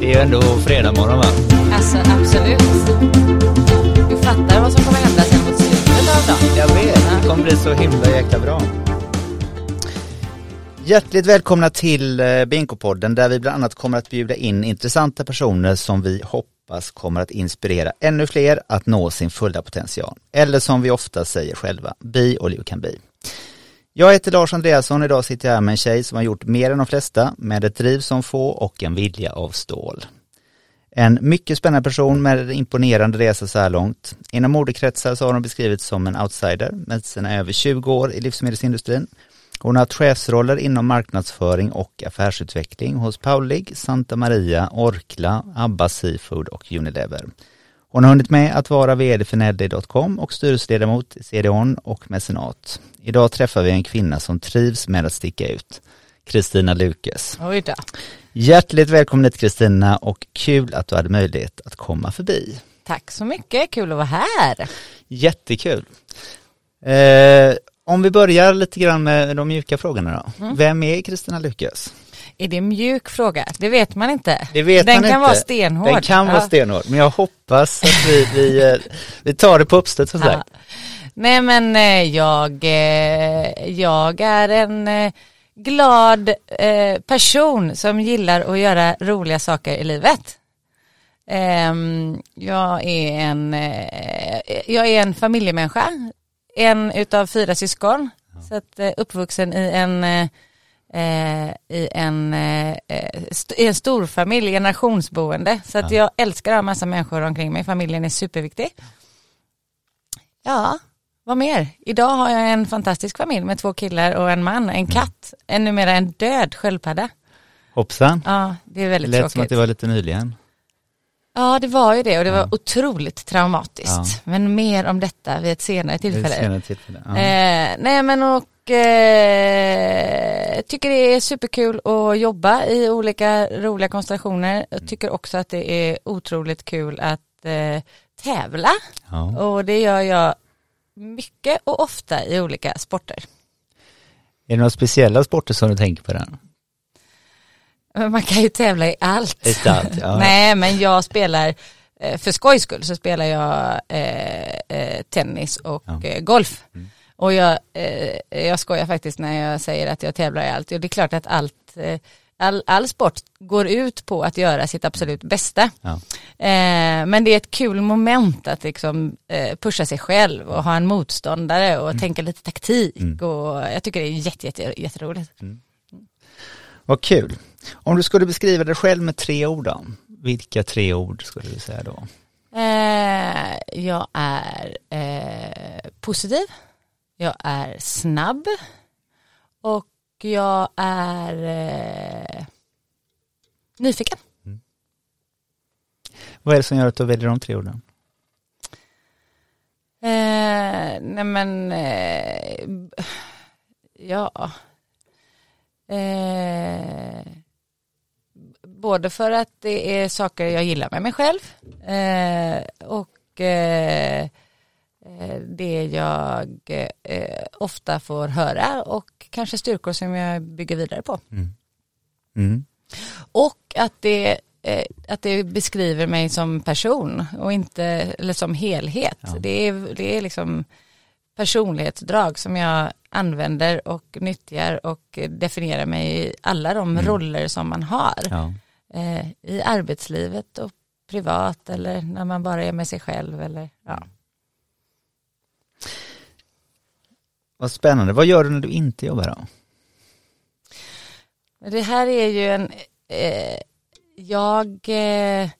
Det är ju ändå fredag morgon va? Alltså absolut. Du fattar vad som kommer hända sen mot slutet av dagen. Jag vet, det kommer bli så himla jäkla bra. Hjärtligt välkomna till eh, Binko-podden där vi bland annat kommer att bjuda in intressanta personer som vi hoppas kommer att inspirera ännu fler att nå sin fulla potential. Eller som vi ofta säger själva, be all you can be. Jag heter Lars Andreasson, idag sitter jag här med en tjej som har gjort mer än de flesta, med ett driv som få och en vilja av stål. En mycket spännande person med en imponerande resa så här långt. Inom modekretsar så har hon beskrivits som en outsider med sina över 20 år i livsmedelsindustrin. Hon har haft chefsroller inom marknadsföring och affärsutveckling hos Paulig, Santa Maria, Orkla, Abba Seafood och Unilever. Hon har hunnit med att vara vd för Nedley.com och styrelseledamot i CDON och mecenat. Idag träffar vi en kvinna som trivs med att sticka ut. Kristina Lukes. Oj då. Hjärtligt välkommen hit Kristina och kul att du hade möjlighet att komma förbi. Tack så mycket, kul att vara här. Jättekul. Eh, om vi börjar lite grann med de mjuka frågorna då. Mm. Vem är Kristina Lukes? Är det en mjuk fråga? Det vet man inte. Det vet Den man kan inte. vara stenhård. Den kan vara Ja. stenhård, men jag hoppas att vi, vi, eh, vi tar det på uppstöt som Ja. sagt. Nej men eh, jag, eh, jag är en glad person som gillar att göra roliga saker i livet. Ehm, jag är en, jag är en familjemänniska, en utav fyra syskon, så att uppvuxen i en eh, i en, eh, eh, st- i en storfamilj, generationsboende. Så att jag älskar att ha massa människor omkring mig. Familjen är superviktig. Ja, vad mer? Idag har jag en fantastisk familj med två killar och en man, en katt, en numera en död sköldpadda. Hoppsan. Ja, det är Det väldigt lät tråkigt. som att det var lite nyligen. Ja, det var ju det och det var otroligt traumatiskt. Ja. Men mer om detta vid ett senare Vid ett tillfälle. senare tillfälle. Ja. Eh, nej men och eh, tycker det är superkul att jobba i olika roliga konstellationer. Mm. Jag tycker också att det är otroligt kul att eh, tävla Ja. och det gör jag mycket och ofta i olika sporter. Är det några speciella sporter som du tänker på där? Men Man kan ju tävla i allt. I allt, ja. Nej men jag spelar, eh, för skojs skull så spelar jag eh, eh, tennis och Ja. eh, golf. Mm. Och jag, eh, jag skojar faktiskt när jag säger att jag tävlar i allt. Och det är klart att allt, eh, all, all sport går ut på att göra sitt absolut bästa. Ja. Eh, men det är ett kul moment att liksom eh, pusha sig själv och ha en motståndare och tänka lite taktik. Mm. Och jag tycker det är jätte, jätte, jätteroligt. Vad kul. Om du skulle beskriva dig själv med tre ord då? Vilka tre ord skulle du säga då? Eh, jag är eh, positiv, jag är snabb och jag är eh, nyfiken. Vad är det som gör att du väljer de tre orden? Eh, nej men, eh, ja. Eh, både för att det är saker jag gillar med mig själv eh, och eh, det jag eh, ofta får höra och kanske styrkor som jag bygger vidare på. Mm. Och att det, eh, att det beskriver mig som person och inte, eller som helhet. Ja. Det, är, det är liksom personlighetsdrag som jag använder och nyttjar och definierar mig i alla de roller som man har. Ja. Eh, I arbetslivet och privat eller när man bara är med sig själv. Eller, ja. Vad spännande. Vad gör du när du inte jobbar då? Det här är ju en, eh, jag, eh,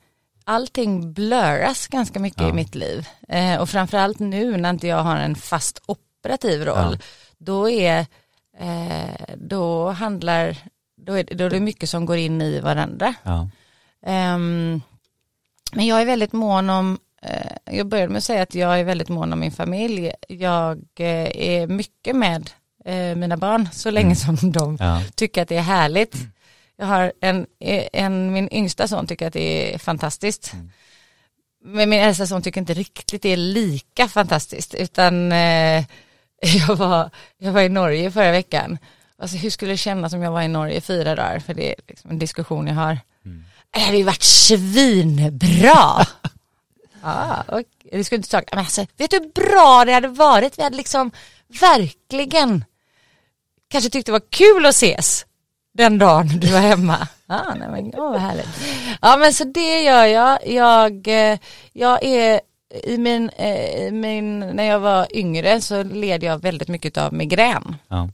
allting blurras ganska mycket Ja. i mitt liv. Eh, och framförallt nu när inte jag har en fast operativ roll, Ja. då är, eh, då handlar, då är, då är det mycket som går in i varandra. Ja. Ehm, men jag är väldigt mån om, jag började med att säga att jag är väldigt mån om min familj. Jag eh, är mycket med eh, mina barn så länge som de Ja. tycker att det är härligt. Jag har en, en, min yngsta son tycker att det är fantastiskt. Men min äldsta son tycker inte riktigt det är lika fantastiskt utan eh, jag, var, jag var i Norge förra veckan. Alltså hur skulle det kännas om jag var i Norge i fyra dagar? För det är liksom en diskussion jag har. det hade ju varit svinbra. ja, och vi skulle inte ta, men alltså, vet du hur bra det hade varit? Vi hade liksom verkligen kanske tyckte det var kul att ses den dagen du var hemma. Ah, nej men, oh, vad härligt. Ja men så det gör jag. Jag, eh, jag är i min, eh, min, när jag var yngre så led jag väldigt mycket av migrän. Ja.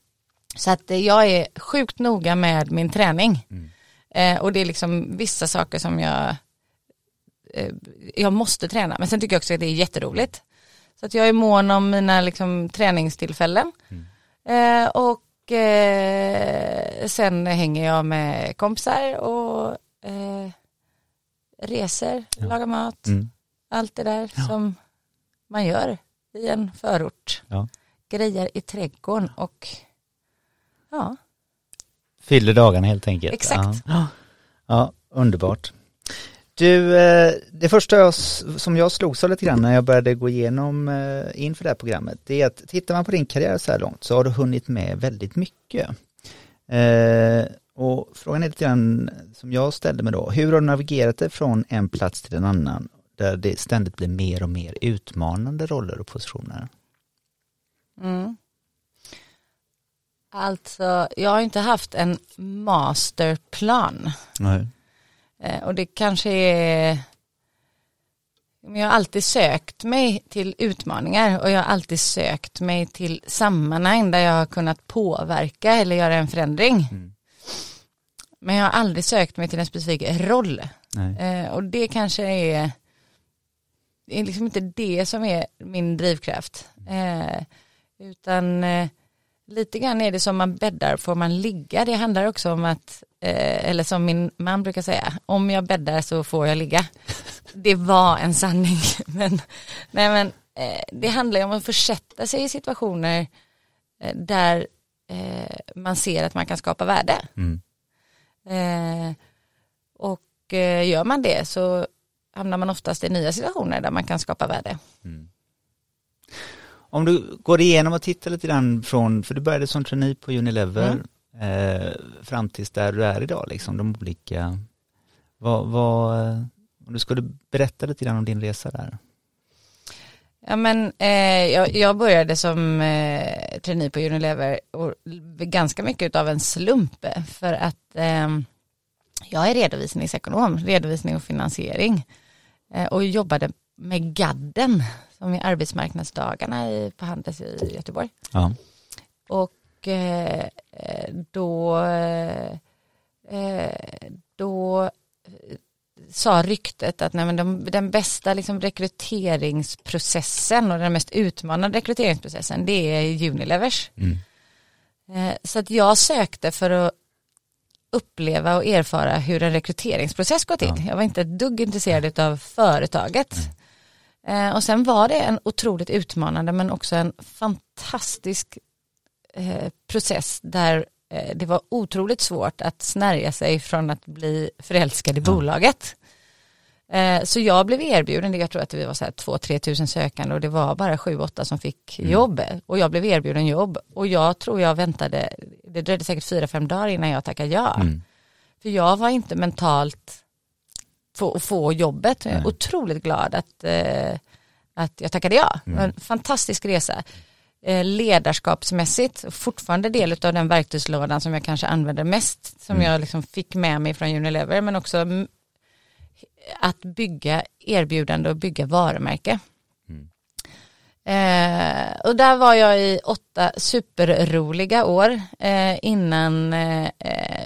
Så att eh, jag är sjukt noga med min träning. Mm. Eh, och det är liksom vissa saker som jag, eh, jag måste träna. Men sen tycker jag också att det är jätteroligt. Så att jag är mån om mina liksom, träningstillfällen. Mm. Eh, och eh, sen hänger jag med kompisar och eh, reser, ja. lagar mat. Mm. Allt det där ja. som man gör i en förort. Ja. Grejer i trädgården och ja. Fyller dagarna helt enkelt. Exakt. Ja, ja underbart. Du, eh, det första jag, som jag slogs av lite grann när jag började gå igenom eh, inför det här programmet, det är att tittar man på din karriär så här långt så har du hunnit med väldigt mycket. Eh, och frågan är lite grann som jag ställde mig då, hur har du navigerat dig från en plats till en annan där det ständigt blir mer och mer utmanande roller och positioner? Mm. Alltså, jag har inte haft en masterplan. Nej. Eh, och det kanske är jag har alltid sökt mig till utmaningar och jag har alltid sökt mig till sammanhang där jag har kunnat påverka eller göra en förändring. Mm. Men jag har aldrig sökt mig till en specifik roll. Eh, och det kanske är, det är liksom inte det som är min drivkraft. Eh, utan eh, lite grann är det som man bäddar får man ligga. Det handlar också om att, eh, eller som min man brukar säga, om jag bäddar så får jag ligga. Det var en sanning. Men, nej men eh, det handlar om att försätta sig i situationer eh, där eh, man ser att man kan skapa värde. Mm. Eh, och eh, gör man det så hamnar man oftast i nya situationer där man kan skapa värde. Mm. Om du går igenom och tittar lite grann från, för du började som trainee på Unilever mm. eh, fram tills där du är idag, liksom de olika, vad, vad, om du skulle berätta lite grann om din resa där? Ja men eh, jag, jag, började som eh, trainee på Unilever och ganska mycket av en slump för att eh, jag är redovisningsekonom, redovisning och finansiering eh, och jobbade med gadden som är arbetsmarknadsdagarna i, på Handels i Göteborg. Ja. Och eh, då, eh, då sa ryktet att nej, men de, den bästa liksom, rekryteringsprocessen och den mest utmanande rekryteringsprocessen det är Unilevers. Mm. Eh, så att jag sökte för att uppleva och erfara hur en rekryteringsprocess går till. Ja. Jag var inte ett dugg intresserad av företaget. Mm. Eh, och sen var det en otroligt utmanande men också en fantastisk eh, process där eh, det var otroligt svårt att snärja sig från att bli förälskad i ja. bolaget. Så jag blev erbjuden, jag tror att det var så här 2-3 tusen sökande och det var bara 7-8 som fick mm. jobb. Och jag blev erbjuden jobb och jag tror jag väntade, det dröjde säkert 4-5 dagar innan jag tackade ja. Mm. För jag var inte mentalt få, få jobbet. Jag är otroligt glad att, eh, att jag tackade ja. Mm. En fantastisk resa. Eh, ledarskapsmässigt, fortfarande del av den verktygslådan som jag kanske använder mest, som mm. jag liksom fick med mig från Unilever, men också att bygga erbjudande och bygga varumärke. Mm. Eh, och där var jag i åtta superroliga år eh, innan eh,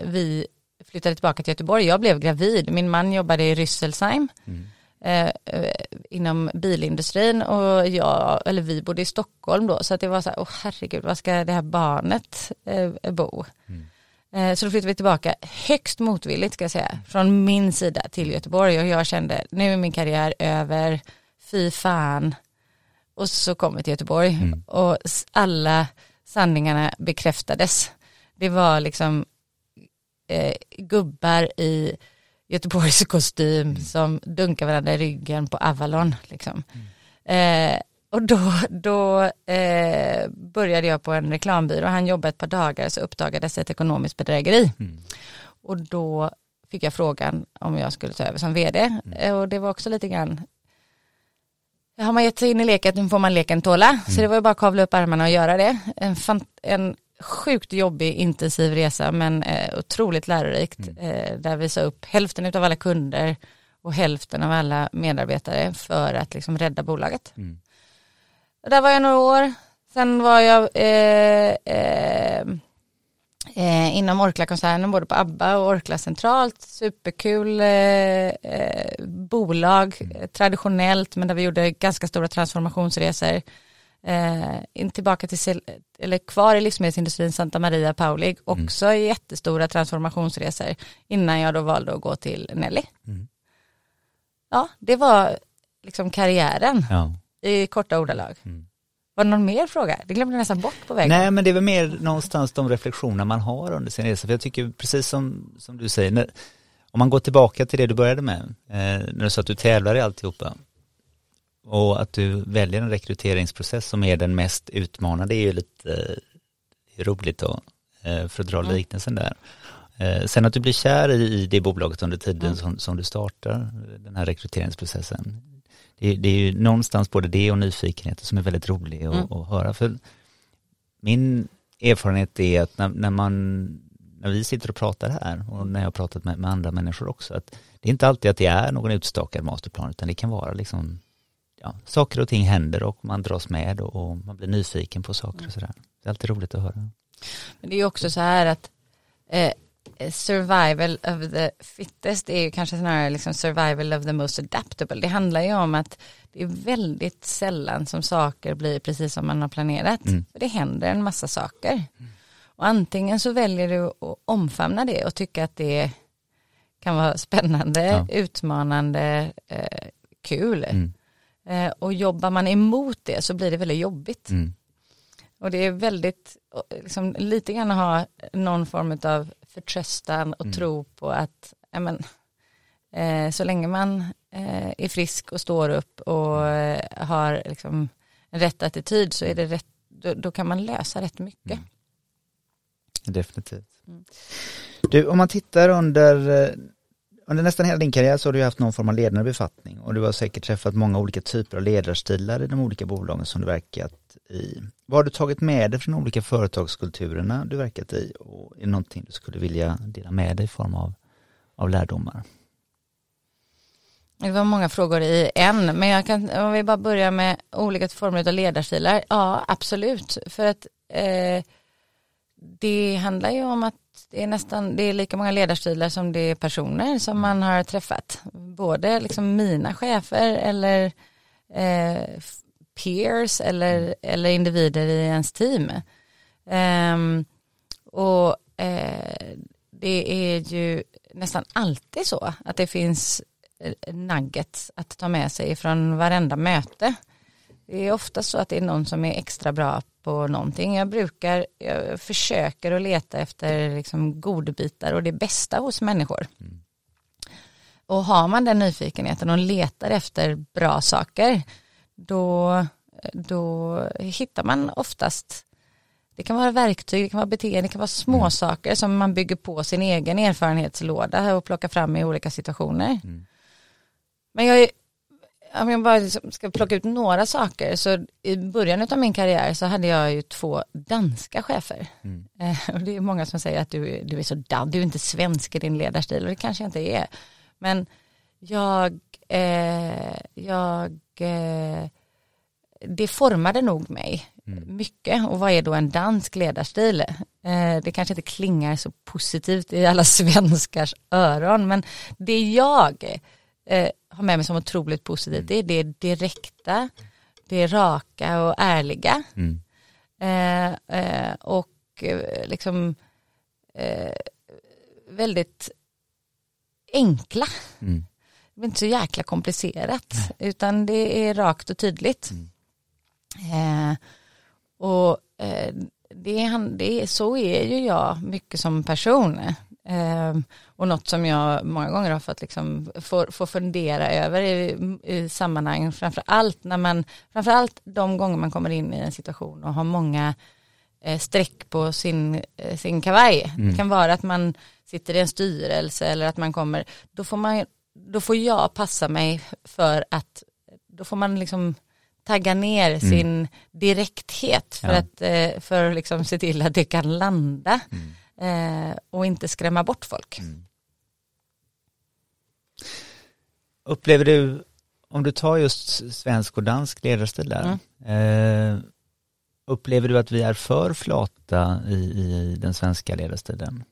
vi flyttade tillbaka till Göteborg. Jag blev gravid, min man jobbade i Rüsselsheim mm. eh, eh inom bilindustrin och jag, eller vi bodde i Stockholm då så att det var så här, åh herregud, var ska det här barnet eh, bo? Mm. Eh, så då flyttade vi tillbaka högst motvilligt ska jag säga, från min sida till Göteborg och jag kände, nu är min karriär över, fy fan. Och så kom vi till Göteborg mm. och alla sanningarna bekräftades. Det var liksom eh, gubbar i Göteborgs kostym mm. som dunkar varandra i ryggen på Avalon. Liksom. Mm. Eh, och då, då eh, började jag på en reklambyrå, han jobbade ett par dagar så uppdagades ett ekonomiskt bedrägeri. Mm. Och då fick jag frågan om jag skulle ta över som vd. Mm. Och det var också lite grann, har man gett sig in i leken, nu får man leken tåla. Mm. Så det var ju bara att kavla upp armarna och göra det. En, en sjukt jobbig, intensiv resa men eh, otroligt lärorikt. Mm. Eh, där vi sa upp hälften av alla kunder och hälften av alla medarbetare för att liksom rädda bolaget. Mm. Där var jag några år. Sen var jag eh, eh, eh, inom Orkla-koncernen både på ABBA och Orkla centralt. Superkul eh, eh, bolag, mm. traditionellt men där vi gjorde ganska stora transformationsresor. Eh, tillbaka till, eller kvar i livsmedelsindustrin Santa Maria Paulig, mm. också mm. jättestora transformationsresor innan jag då valde att gå till Nelly. Mm. Ja, det var liksom karriären ja. i korta ordalag. Mm. Var det någon mer fråga? Det glömde jag nästan bort på vägen. Nej, men det är väl mer någonstans de reflektioner man har under sin resa. För jag tycker precis som, som du säger, när, om man går tillbaka till det du började med, eh, när du sa att du tävlar i alltihopa och att du väljer en rekryteringsprocess som är den mest utmanande är ju lite eh, roligt då, eh, för att dra mm. liknelsen där. Eh, sen att du blir kär i, i det bolaget under tiden mm. som, som du startar den här rekryteringsprocessen det, det, är ju någonstans både det och nyfikenheten som är väldigt rolig att, mm. att höra. För min erfarenhet är att när, när, man, när vi sitter och pratar här och när jag har pratat med, med, andra människor också, att det är inte alltid att det är någon utstakad masterplan utan det kan vara liksom ja, saker och ting händer och man dras med och, man blir nyfiken på saker och sådär. Det är alltid roligt att höra. Men det är ju också så här att eh, survival of the fittest är ju kanske snarare liksom survival of the most adaptable. Det handlar ju om att det är väldigt sällan som saker blir precis som man har planerat. Mm. det händer en massa saker. Och antingen så väljer du att omfamna det och tycka att det kan vara spännande, ja. utmanande, eh, kul. Mm. Eh, och jobbar man emot det så blir det väldigt jobbigt. Mm. Och det är väldigt, liksom, lite grann att ha någon form av förtröstan och mm. tro på att men, eh, så länge man eh, är frisk och står upp och eh, har liksom, rätt attityd så är det rätt, då, då kan man lösa rätt mycket. Mm. Definitivt. Mm. Du, om man tittar under, eh, under nästan hela din karriär så har du haft någon form av ledande befattning och du har säkert träffat många olika typer av ledarstilar i de olika bolagen som du verkat i. Vad har du tagit med dig från de olika företagskulturerna du verkat i och är det någonting du skulle vilja dela med dig i form av, av lärdomar? Det var många frågor i en, men jag kan, om vi bara börjar med olika former av ledarstilar. Ja, absolut, för att eh, det handlar ju om att det är nästan, det är lika många ledarstilar som det är personer som man har träffat. Både liksom mina chefer eller eh, peers eller, mm. eller individer i ens team. Um, och uh, det är ju nästan alltid så att det finns eh, nuggets att ta med sig från varenda möte. Det är ofta så att det är någon som är extra bra på någonting. Jag brukar, jag försöker att leta efter liksom godbitar och det bästa hos människor. Mm. Och har man den nyfikenheten och letar efter bra saker då, då hittar man oftast det kan vara verktyg, det kan vara beteende, det kan vara små mm. saker som man bygger på sin egen erfarenhetslåda och plockar fram i olika situationer. Mm. Men jag är, om jag bara liksom ska plocka ut några saker så i början av min karriär så hade jag ju två danska chefer. Mm. Eh, och det är många som säger att du, du är så dan, du är inte svensk i din ledarstil och det kanske jag inte är. Men jag, eh, jag eh, det formade nog mig mm. mycket. Och vad är då en dansk ledarstil? Eh, det kanske inte klingar så positivt i alla svenskars öron, men det jag eh, har med mig som otroligt positivt, det är det direkta, det raka och ärliga. Mm. Eh, eh och eh, liksom eh, väldigt enkla. Mm. Det är inte så jäkla komplicerat, utan det är rakt och tydligt. Mm. Eh, och det, det, så är ju jag mycket som person. Eh, och något som jag många gånger har fått liksom, få, få fundera över i, i sammanhang, framför allt när man, framför allt de gånger man kommer in i en situation och har många eh, streck på sin, eh, sin kavaj. Mm. Det kan vara att man sitter i en styrelse eller att man kommer, då får, man, då får jag passa mig för att då får man liksom tagga ner mm. sin direkthet för ja. att eh, för liksom se till att det kan landa mm. Eh, och inte skrämma bort folk. Mm. Upplever du, om du tar just svensk och dansk ledarstil där, mm. eh, upplever du att vi är för flata i, i den svenska ledarstilen?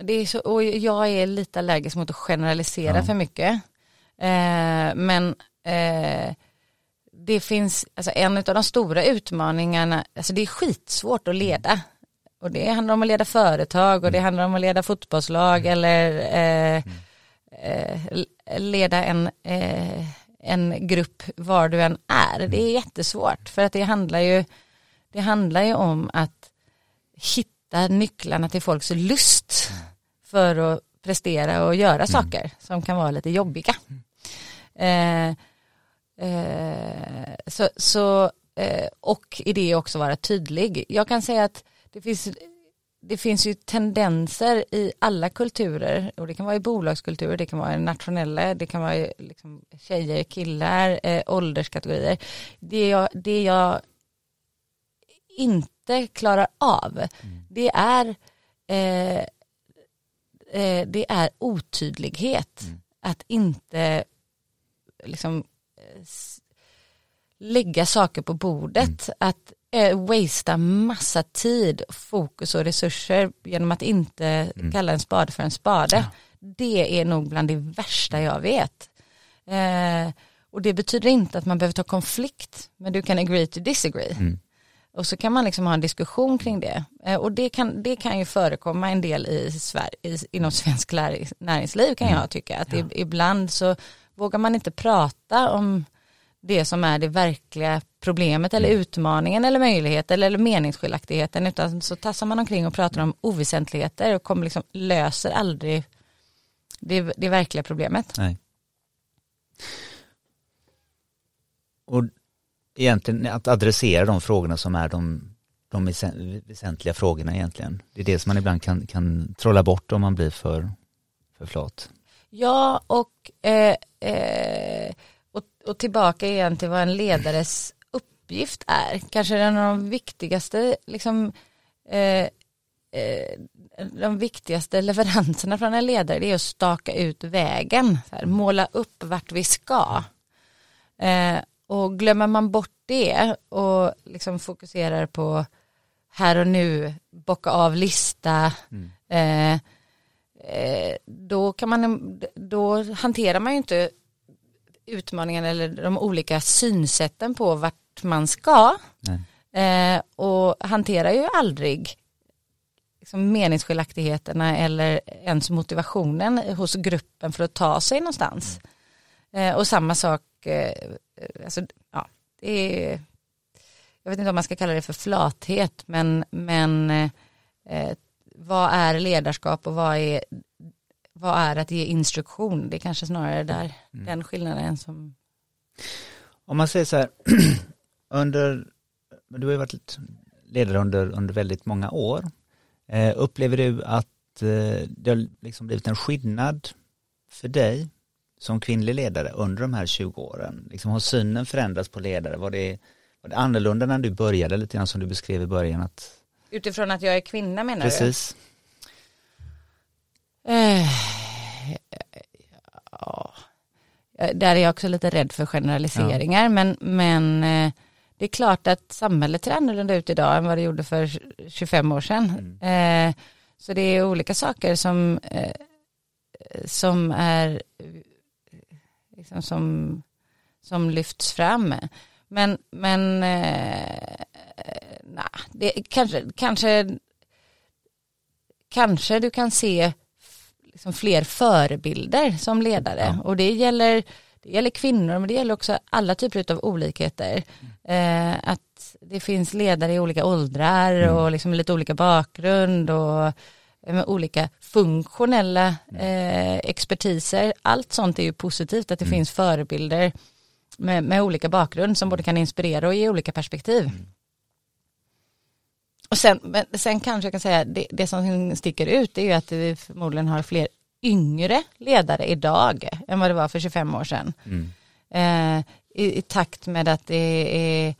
Det är så, och jag är lite allergisk mot att generalisera ja. för mycket. Eh, men eh, det finns, alltså en av de stora utmaningarna, alltså det är skitsvårt att leda. Och det handlar om att leda företag och det mm. handlar om att leda fotbollslag mm. eller eh, mm. eh, leda en, eh, en grupp var du än är. Det är jättesvårt för att det handlar ju, det handlar ju om att hitta nycklarna till folks lust för att prestera och göra saker som kan vara lite jobbiga. Eh, Eh, så, så eh, och i det också vara tydlig. Jag kan säga att det finns, det finns ju tendenser i alla kulturer och det kan vara i bolagskulturer, det kan vara i nationella, det kan vara i liksom tjejer, killar, eh, ålderskategorier. Det jag, det jag inte klarar av, mm. det är eh, eh, det är otydlighet. Mm. Att inte liksom lägga saker på bordet, mm. att eh, wastea massa tid, fokus och resurser genom att inte mm. kalla en spade för en spade. Ja. Det är nog bland det värsta jag vet. Eh, och det betyder inte att man behöver ta konflikt, men du kan agree to disagree. Mm. Och så kan man liksom ha en diskussion kring det. Eh, och det kan, det kan ju förekomma en del i Sverige, i, inom svensk näringsliv kan mm. jag tycka. Att ja. ibland så vågar man inte prata om det som är det verkliga problemet eller mm. utmaningen eller möjligheten eller meningsskiljaktigheten utan så tassar man omkring och pratar om oväsentligheter och kommer liksom löser aldrig det, det verkliga problemet. Nej. Och egentligen att adressera de frågorna som är de, de väsentliga frågorna egentligen. Det är det som man ibland kan, kan trolla bort om man blir för, för flat. Ja, och, eh, eh, och, och, tillbaka igen till vad en ledares uppgift är. Kanske en av de viktigaste, liksom, eh, eh, de viktigaste leveranserna från en ledare det är att staka ut vägen, här, måla upp vart vi ska. Eh, och glömmer man bort det och liksom fokuserar på här och nu, bocka av lista, mm. eh, Eh, då, kan man, då hanterar man ju inte utmaningen eller de olika synsätten på vart man ska. Eh, och hanterar ju aldrig liksom meningsskiljaktigheterna eller ens motivationen hos gruppen för att ta sig någonstans. Eh, och samma sak, eh, alltså, ja, det är, jag vet inte om man ska kalla det för flathet, men, men eh, vad är ledarskap och vad är, vad är att ge instruktion? Det är kanske snarare där mm. den skillnaden som... Om man säger så här, under, du har ju varit ledare under, under väldigt många år. Eh, upplever du att eh, det har liksom blivit en skillnad för dig som kvinnlig ledare under de här 20 åren? Liksom har synen förändrats på ledare? Var det, var det annorlunda när du började lite grann som du beskrev i början? Att Utifrån att jag är kvinna menar Precis. du? Eh, ja. Där är jag också lite rädd för generaliseringar ja. men, men eh, det är klart att samhället ser annorlunda ut idag än vad det gjorde för 25 år sedan. Mm. Eh, så det är olika saker som, eh, som är liksom som, som lyfts fram. Men, men eh, nej, det kanske, kanske, kanske du kan se liksom fler förebilder som ledare ja. och det gäller, det gäller kvinnor men det gäller också alla typer av olikheter. Eh, att det finns ledare i olika åldrar mm. och liksom lite olika bakgrund och eh, med olika funktionella mm. eh, expertiser. Allt sånt är ju positivt att det mm. finns förebilder med, med olika bakgrund som både kan inspirera och ge olika perspektiv. Mm. och sen, men sen kanske jag kan säga det, det som sticker ut är ju att vi förmodligen har fler yngre ledare idag än vad det var för 25 år sedan. Mm. Eh, i, i, takt med att det är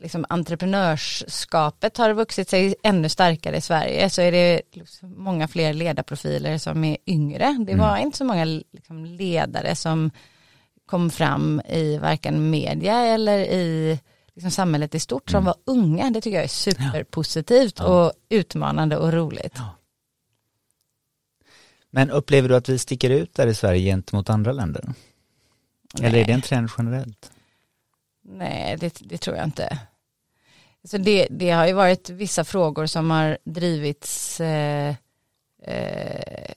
liksom entreprenörskapet har vuxit sig ännu starkare i Sverige så är det liksom många fler ledarprofiler som är yngre. Det var mm. inte så många liksom ledare som kom fram i varken media eller i liksom samhället i stort som mm. var unga. Det tycker jag är superpositivt ja. och utmanande och roligt. Ja. Men upplever du att vi sticker ut där i Sverige gentemot andra länder? Nej. Eller är det en trend generellt? Nej, det, det tror jag inte. Så det, det, har ju varit vissa frågor som har drivits eh, eh,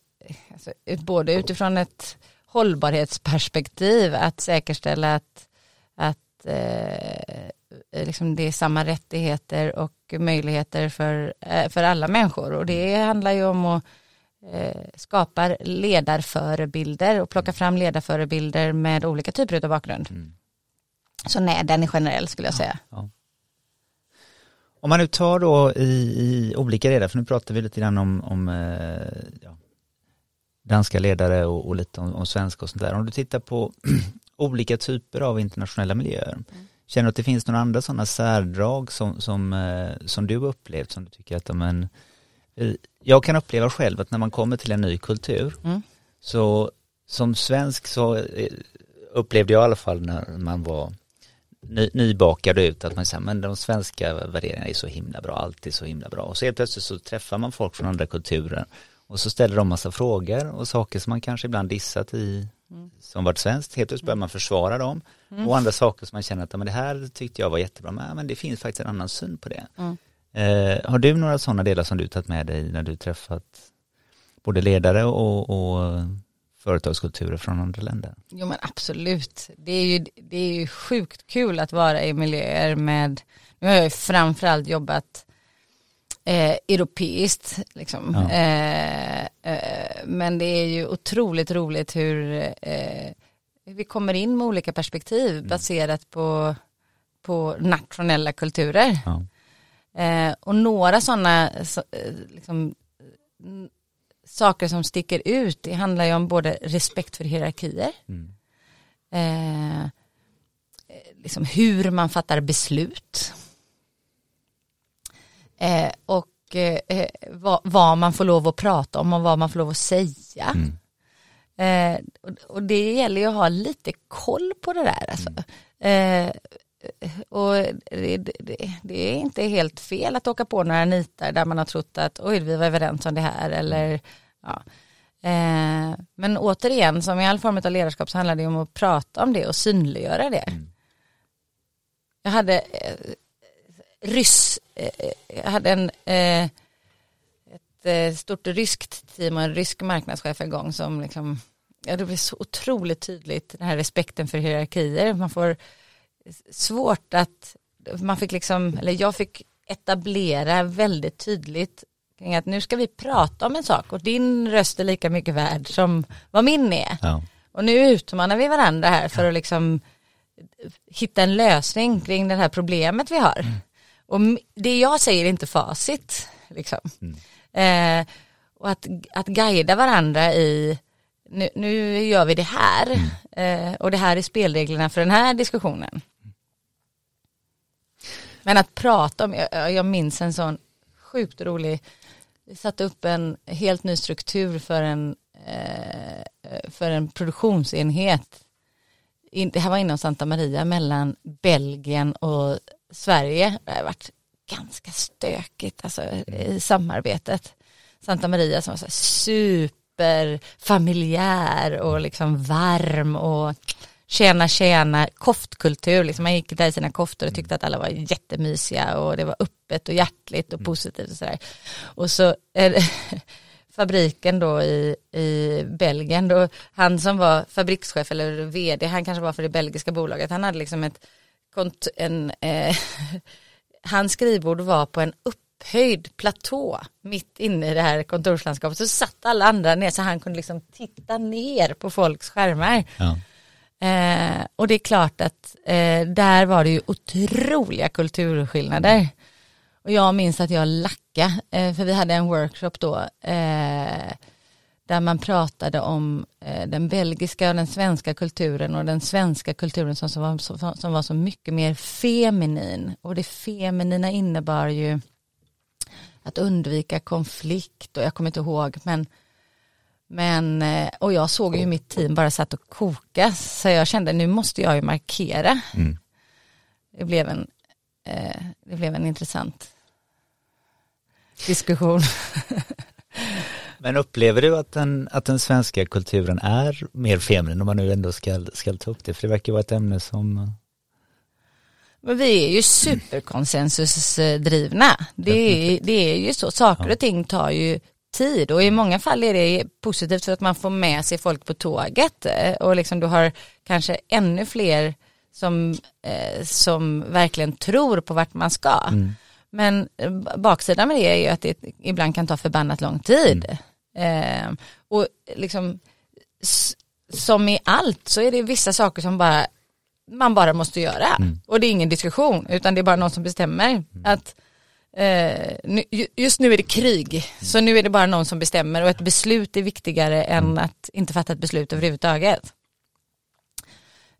alltså, både utifrån ett hållbarhetsperspektiv att säkerställa att, att eh, liksom det är samma rättigheter och möjligheter för, eh, för alla människor och det handlar ju om att eh, skapa ledarförebilder och plocka fram ledarförebilder med olika typer av bakgrund. Mm. Så nej, den är generell skulle jag säga. Ja. Om man nu tar då i, i, olika ledare, för nu pratar vi lite grann om, om eh, ja, danska ledare och, och lite om, om, svenska och sånt där. Om du tittar på olika typer av internationella miljöer, mm. känner du att det finns några andra sådana särdrag som, som, eh, som du upplevt som du tycker att, men, eh, jag kan uppleva själv att när man kommer till en ny kultur, mm. så som svensk så eh, upplevde jag i alla fall när man var ny, nybakad ut att man säger men de svenska värderingarna är så himla bra, allt är så himla bra och så helt plötsligt så träffar man folk från andra kulturer och så ställer de massa frågor och saker som man kanske ibland dissat i mm. som varit svenskt, helt plötsligt börjar man försvara dem mm. och andra saker som man känner att men det här tyckte jag var jättebra, men, men det finns faktiskt en annan syn på det. Mm. Eh, har du några sådana delar som du tagit med dig när du träffat både ledare och, och företagskulturer från andra länder. Jo men absolut. Det är ju, det är ju sjukt kul att vara i miljöer med, nu har jag ju framförallt jobbat eh, europeiskt liksom. Ja. Eh, eh, men det är ju otroligt roligt hur eh, vi kommer in med olika perspektiv mm. baserat på, på nationella kulturer. Ja. Eh, och några sådana så, eh, liksom, saker som sticker ut, det handlar ju om både respekt för hierarkier, mm. eh, liksom hur man fattar beslut eh, och eh, vad, vad, man får lov att prata om och vad man får lov att säga. Mm. Eh, och, och, det gäller ju att ha lite koll på det där. Alltså. Mm. Eh, och det, det, det, är inte helt fel att åka på några nitar där man har trott att oj vi var överens om det här eller ja. Eh, men återigen som i all form av ledarskap så handlar det om att prata om det och synliggöra det. Mm. Jag hade eh, ryss, eh, jag hade en eh, ett eh, stort ryskt team och en rysk marknadschef en gång som liksom ja, det blev så otroligt tydligt den här respekten för hierarkier. Man får svårt att, man fick liksom, eller jag fick etablera väldigt tydligt kring att nu ska vi prata om en sak och din röst är lika mycket värd som vad min är. Ja. Och nu utmanar vi varandra här för att liksom hitta en lösning kring det här problemet vi har. Mm. Och det jag säger är inte facit. Liksom. Mm. Eh, och att, att guida varandra i nu, nu gör vi det här mm. eh, och det här är spelreglerna för den här diskussionen. Men att prata om, jag, jag minns en sån sjukt rolig, vi satte upp en helt ny struktur för en, eh, för en produktionsenhet. Det här var inom Santa Maria mellan Belgien och Sverige. Det har varit ganska stökigt alltså, i samarbetet. Santa Maria som var så superfamiljär och liksom varm och tjena tjena koftkultur, liksom man gick där i sina koftor och tyckte att alla var jättemysiga och det var öppet och hjärtligt och mm. positivt och sådär. Och så eh, fabriken då i, i Belgien, då, han som var fabrikschef eller vd, han kanske var för det belgiska bolaget, han hade liksom ett, en, eh, hans skrivbord var på en upphöjd platå mitt inne i det här kontorslandskapet så satt alla andra ner så han kunde liksom titta ner på folks skärmar. Ja. Eh, och det är klart att eh, där var det ju otroliga kulturskillnader. och jag minns att jag lackade, eh, för vi hade en workshop då, eh, där man pratade om eh, den belgiska och den svenska kulturen och den svenska kulturen som, som, var, som, som var så mycket mer feminin. Och det feminina innebar ju att undvika konflikt och jag kommer inte ihåg men men, eh, och jag såg ju mitt team bara satt och koka så jag kände nu måste jag ju markera. Mm. Det, blev en, eh, det blev en intressant diskussion. Men upplever du att den, att den svenska kulturen är mer feminin om man nu ändå ska, ska ta upp det? För det verkar vara ett ämne som men vi är ju superkonsensusdrivna. Det är, det är ju så, saker och ting tar ju tid och i många fall är det positivt för att man får med sig folk på tåget eh, och liksom du har kanske ännu fler som, eh, som verkligen tror på vart man ska. Mm. Men eh, baksidan med det är ju att det ibland kan ta förbannat lång tid. Mm. Eh, och liksom som i allt så är det vissa saker som bara man bara måste göra. Mm. Och det är ingen diskussion utan det är bara någon som bestämmer. Mm. Att just nu är det krig mm. så nu är det bara någon som bestämmer och ett beslut är viktigare än mm. att inte fatta ett beslut överhuvudtaget.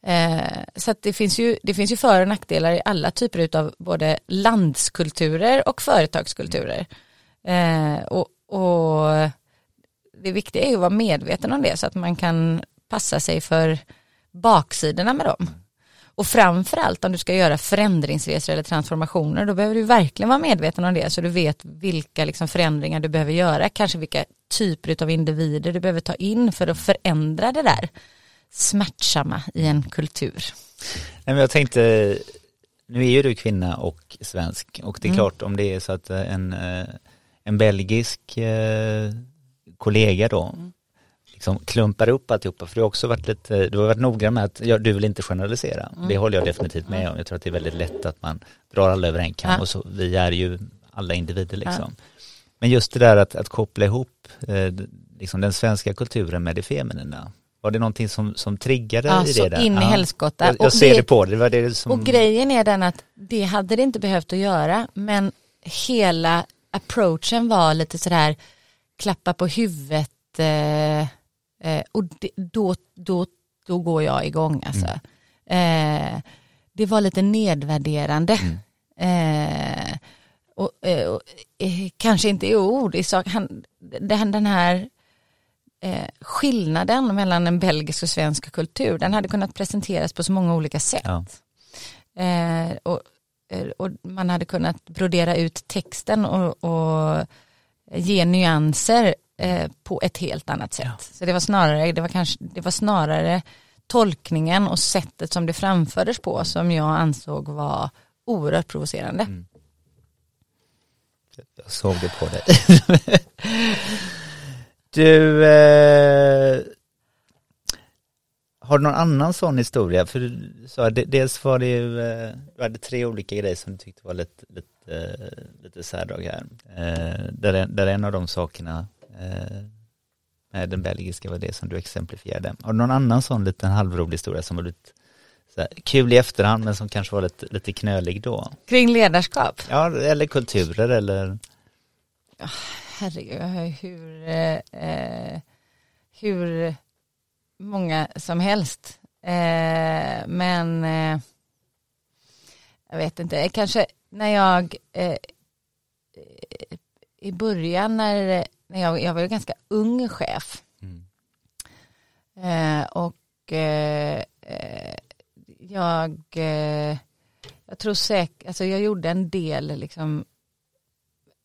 Eh, så det, finns ju, det finns ju för och nackdelar i alla typer av både landskulturer och företagskulturer. Eh, och, och det viktiga är ju att vara medveten om det så att man kan passa sig för baksidorna med dem. Och framförallt om du ska göra förändringsresor eller transformationer då behöver du verkligen vara medveten om det så du vet vilka liksom förändringar du behöver göra, kanske vilka typer av individer du behöver ta in för att förändra det där smärtsamma i en kultur. Nej, men jag tänkte, nu är ju du kvinna och svensk och det är mm. klart om det är så att en, eh, en belgisk eh, kollega då mm liksom klumpar upp alltihopa för du har också varit lite, du har varit noggrann med att ja, du vill inte generalisera. Mm. Det håller jag definitivt med om. Jag tror att det är väldigt lätt att man drar alla över en kam ja. och så, vi är ju alla individer liksom. Ja. Men just det där att, att koppla ihop eh, liksom den svenska kulturen med det feminina. Var det någonting som, som triggade ja, i det där? in i helskotta. Jag, jag ser det, det, på det. det, var det som... Och grejen är den att det hade det inte behövt att göra men hela approachen var lite sådär klappa på huvudet eh, Eh, och det, då, då, då går jag igång alltså. Mm. Eh, det var lite nedvärderande. Mm. Eh, och, eh, och eh, kanske inte i ord, i sak, han, den, den här eh, skillnaden mellan en belgisk och svensk kultur, den hade kunnat presenteras på så många olika sätt. Ja. och, och man hade kunnat brodera ut texten och, och ge nyanser Eh, på ett helt annat sätt. Ja. Så det var snarare, det var kanske, det var snarare tolkningen och sättet som det framfördes på som jag ansåg var oerhört provocerande. Mm. Jag såg det på dig. du, eh, har du någon annan sån historia? För du sa, dels var det ju, eh, du hade tre olika grejer som du tyckte var lite, lite, lite särdrag här. Eh, där, där en av de sakerna Eh, med den belgiska var det som du exemplifierade. Har du någon annan sån liten halvrolig historia som var lite här, kul i efterhand men som kanske var lite, lite knölig då? Kring ledarskap? Ja, eller kulturer eller? herregud, hur, eh, hur många som helst. Eh, men eh, jag vet inte, kanske när jag eh, i början när när jag, jag var ju ganska ung chef. Mm. Eh, och eh, eh, jag, eh, jag tror säkert, alltså jag gjorde en del liksom,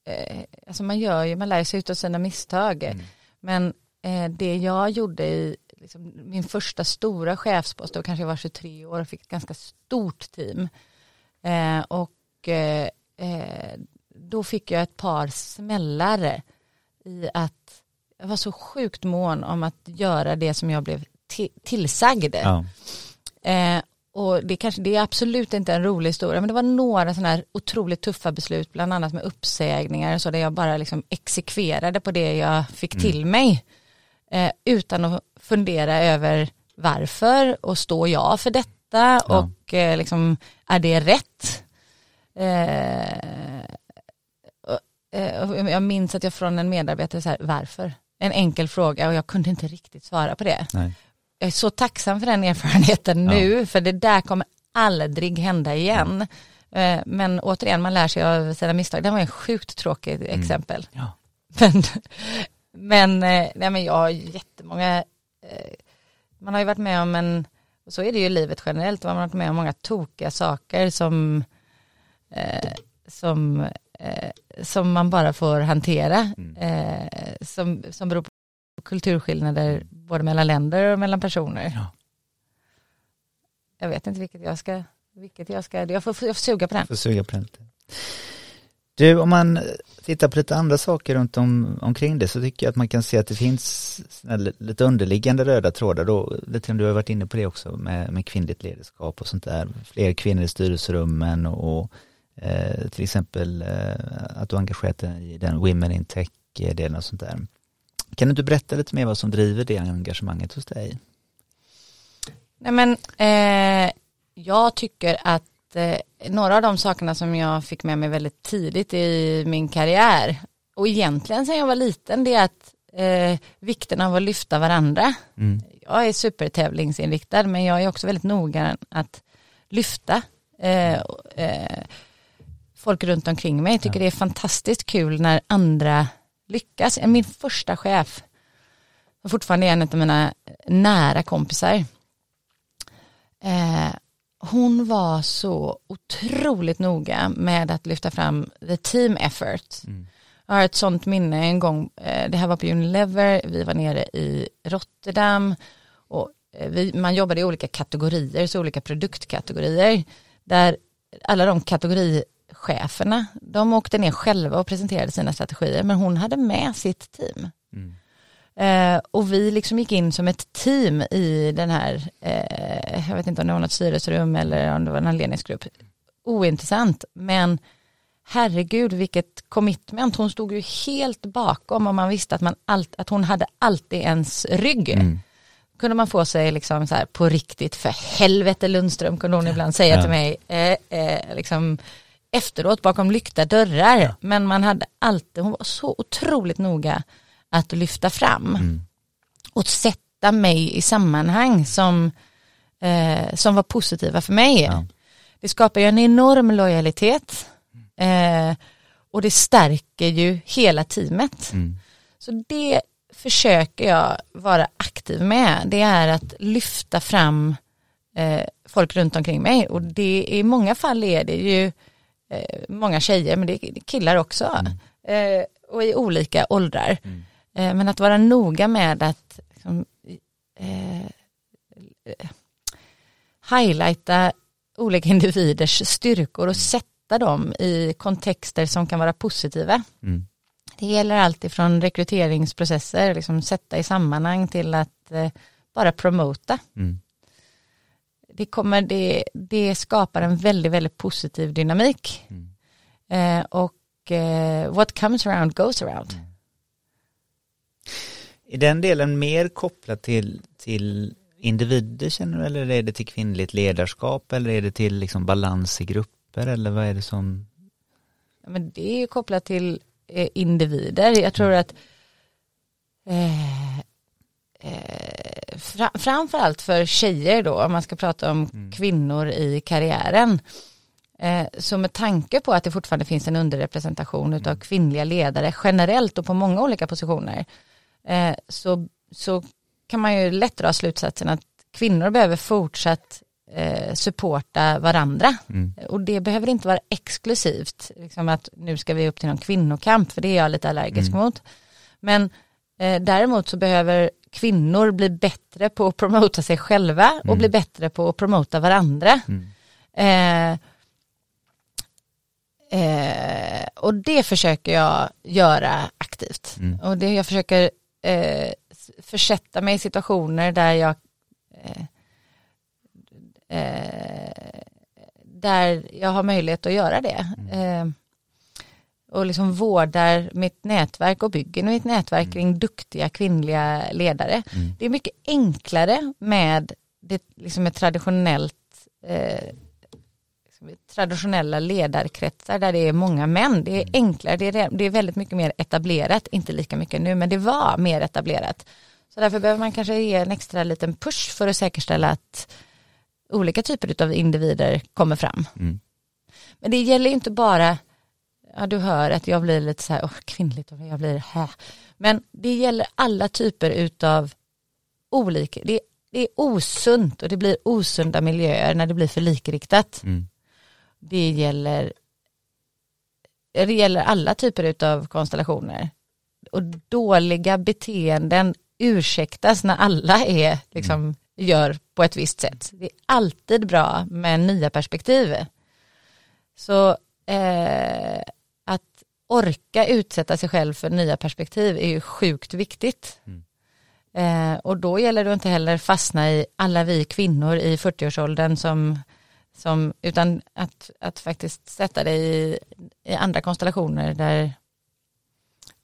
eh, alltså man gör ju, man lär sig av sina misstag. Mm. Men eh, det jag gjorde i liksom, min första stora chefspost, då kanske jag var 23 år och fick ett ganska stort team. och då fick jag ett par smällar i att jag var så sjukt mån om att göra det som jag blev tillsagd. Ja. Eh, och det, kanske, det är absolut inte en rolig historia men det var några sådana här otroligt tuffa beslut bland annat med uppsägningar så där jag bara liksom exekverade på det jag fick mm. till mig eh, utan att fundera över varför och står jag för detta ja. och eh, liksom är det rätt? Eh, jag minns att jag från en medarbetare så här, varför? En enkel fråga och jag kunde inte riktigt svara på det. Nej. Jag är så tacksam för den erfarenheten Ja. nu, för det där kommer aldrig hända igen. Eh, Men återigen, man lär sig av sina misstag. Det var en sjukt tråkig exempel. Ja. Men, men, eh, nej, men jag har jättemånga, eh, man har ju varit med om en, och så är det ju i livet generellt, man har varit med om många tokiga saker som, eh, som, eh, som man bara får hantera, eh, som, som beror på kulturskillnader både mellan länder och mellan personer. Ja. Jag vet inte vilket jag ska, vilket jag ska, jag får, jag får suga på den. Får suga på den. Du, om man tittar på lite andra saker runt om, omkring det så tycker jag att man kan se att det finns lite underliggande röda trådar då, lite som du har varit inne på det också med, med kvinnligt ledarskap och sånt där, fler kvinnor i styrelserummen och, och eh, till exempel eh, att du engagerat dig i den Women in Tech-delen och sånt där. Kan du inte berätta lite mer vad som driver det engagemanget hos dig? Nej men eh, jag tycker att eh, några av de sakerna som jag fick med mig väldigt tidigt i min karriär och egentligen sedan jag var liten det är att eh, vikten av att lyfta varandra. Mm. Jag är supertävlingsinriktad men jag är också väldigt noga att lyfta eh, eh, folk runt omkring mig. Jag tycker det är fantastiskt kul när andra lyckas. Min första chef, som fortfarande är en av mina nära kompisar, Eh, hon var så otroligt noga med att lyfta fram the team effort. Jag har ett sånt minne en gång, eh, det här var på Unilever, vi var nere i Rotterdam och eh, vi, man jobbade i olika kategorier, så olika produktkategorier, där alla de kategoricheferna, de åkte ner själva och presenterade sina strategier, men hon hade med sitt team. Eh, och vi liksom gick in som ett team i den här, eh, jag vet inte om det var något styrelserum eller om det var en ledningsgrupp. Ointressant, men herregud vilket commitment. Hon stod ju helt bakom och man visste att, man allt, att hon hade alltid ens rygg. Kunde man få sig liksom så här på riktigt, för helvete Lundström kunde hon ibland säga Ja. till mig, eh, eh, liksom efteråt bakom lyckta dörrar. Men man hade alltid, hon var så otroligt noga att lyfta fram och sätta mig i sammanhang som, eh, som var positiva för mig. Ja. Det skapar ju en enorm lojalitet eh, och det stärker ju hela teamet. Mm. Så det försöker jag vara aktiv med. Det är att lyfta fram eh, folk runt omkring mig och det i många fall är det ju eh, många tjejer men det är killar också eh, och i olika åldrar. Eh, men att vara noga med att liksom, eh, highlighta olika individers styrkor och sätta dem i kontexter som kan vara positiva. Mm. Det gäller allt ifrån rekryteringsprocesser, liksom sätta i sammanhang till att eh, bara promota. Mm. Det, kommer, det, det skapar en väldigt, väldigt positiv dynamik. Eh, och eh, what comes around goes around. Är den delen mer kopplat till, till individer känner du eller är det till kvinnligt ledarskap eller är det till liksom balans i grupper eller vad är det som Ja, Men det är ju kopplat till eh, individer. Jag tror att eh, eh, fra, framförallt för tjejer då, om man ska prata om kvinnor i karriären. Eh, så med tanke på att det fortfarande finns en underrepresentation av kvinnliga ledare generellt och på många olika positioner eh, så, så kan man ju lätt dra slutsatsen att kvinnor behöver fortsatt eh, supporta varandra. Och det behöver inte vara exklusivt, liksom att nu ska vi upp till någon kvinnokamp, för det är jag lite allergisk mot. Men eh, däremot så behöver kvinnor bli bättre på att promota sig själva och bli bättre på att promota varandra. Eh, eh, och det försöker jag göra aktivt. Och det jag försöker eh, försätta mig i situationer där jag eh, eh, där jag har möjlighet att göra det. Och liksom vårdar mitt nätverk och bygger mitt nätverk kring duktiga kvinnliga ledare. Det är mycket enklare med det, liksom ett traditionellt eh, liksom, traditionella ledarkretsar där det är många män. Det är Mm. enklare, det är, det är väldigt mycket mer etablerat, inte lika mycket nu, men det var mer etablerat. Så därför behöver man kanske ge en extra liten push för att säkerställa att olika typer av individer kommer fram. Mm. Men det gäller inte bara, ja du hör att jag blir lite så här, åh kvinnligt, jag blir här. Men det gäller alla typer utav olika, det, det är osunt och det blir osunda miljöer när det blir för likriktat. Mm. Det gäller, det gäller alla typer utav konstellationer. Och dåliga beteenden ursäktas när alla är, liksom, gör på ett visst sätt. Det är alltid bra med nya perspektiv. Så eh, orka utsätta sig själv för nya perspektiv är ju sjukt viktigt. Mm. Eh, och då gäller det inte heller fastna i alla vi kvinnor i 40-årsåldern som, som utan att, att faktiskt sätta det i, i andra konstellationer där,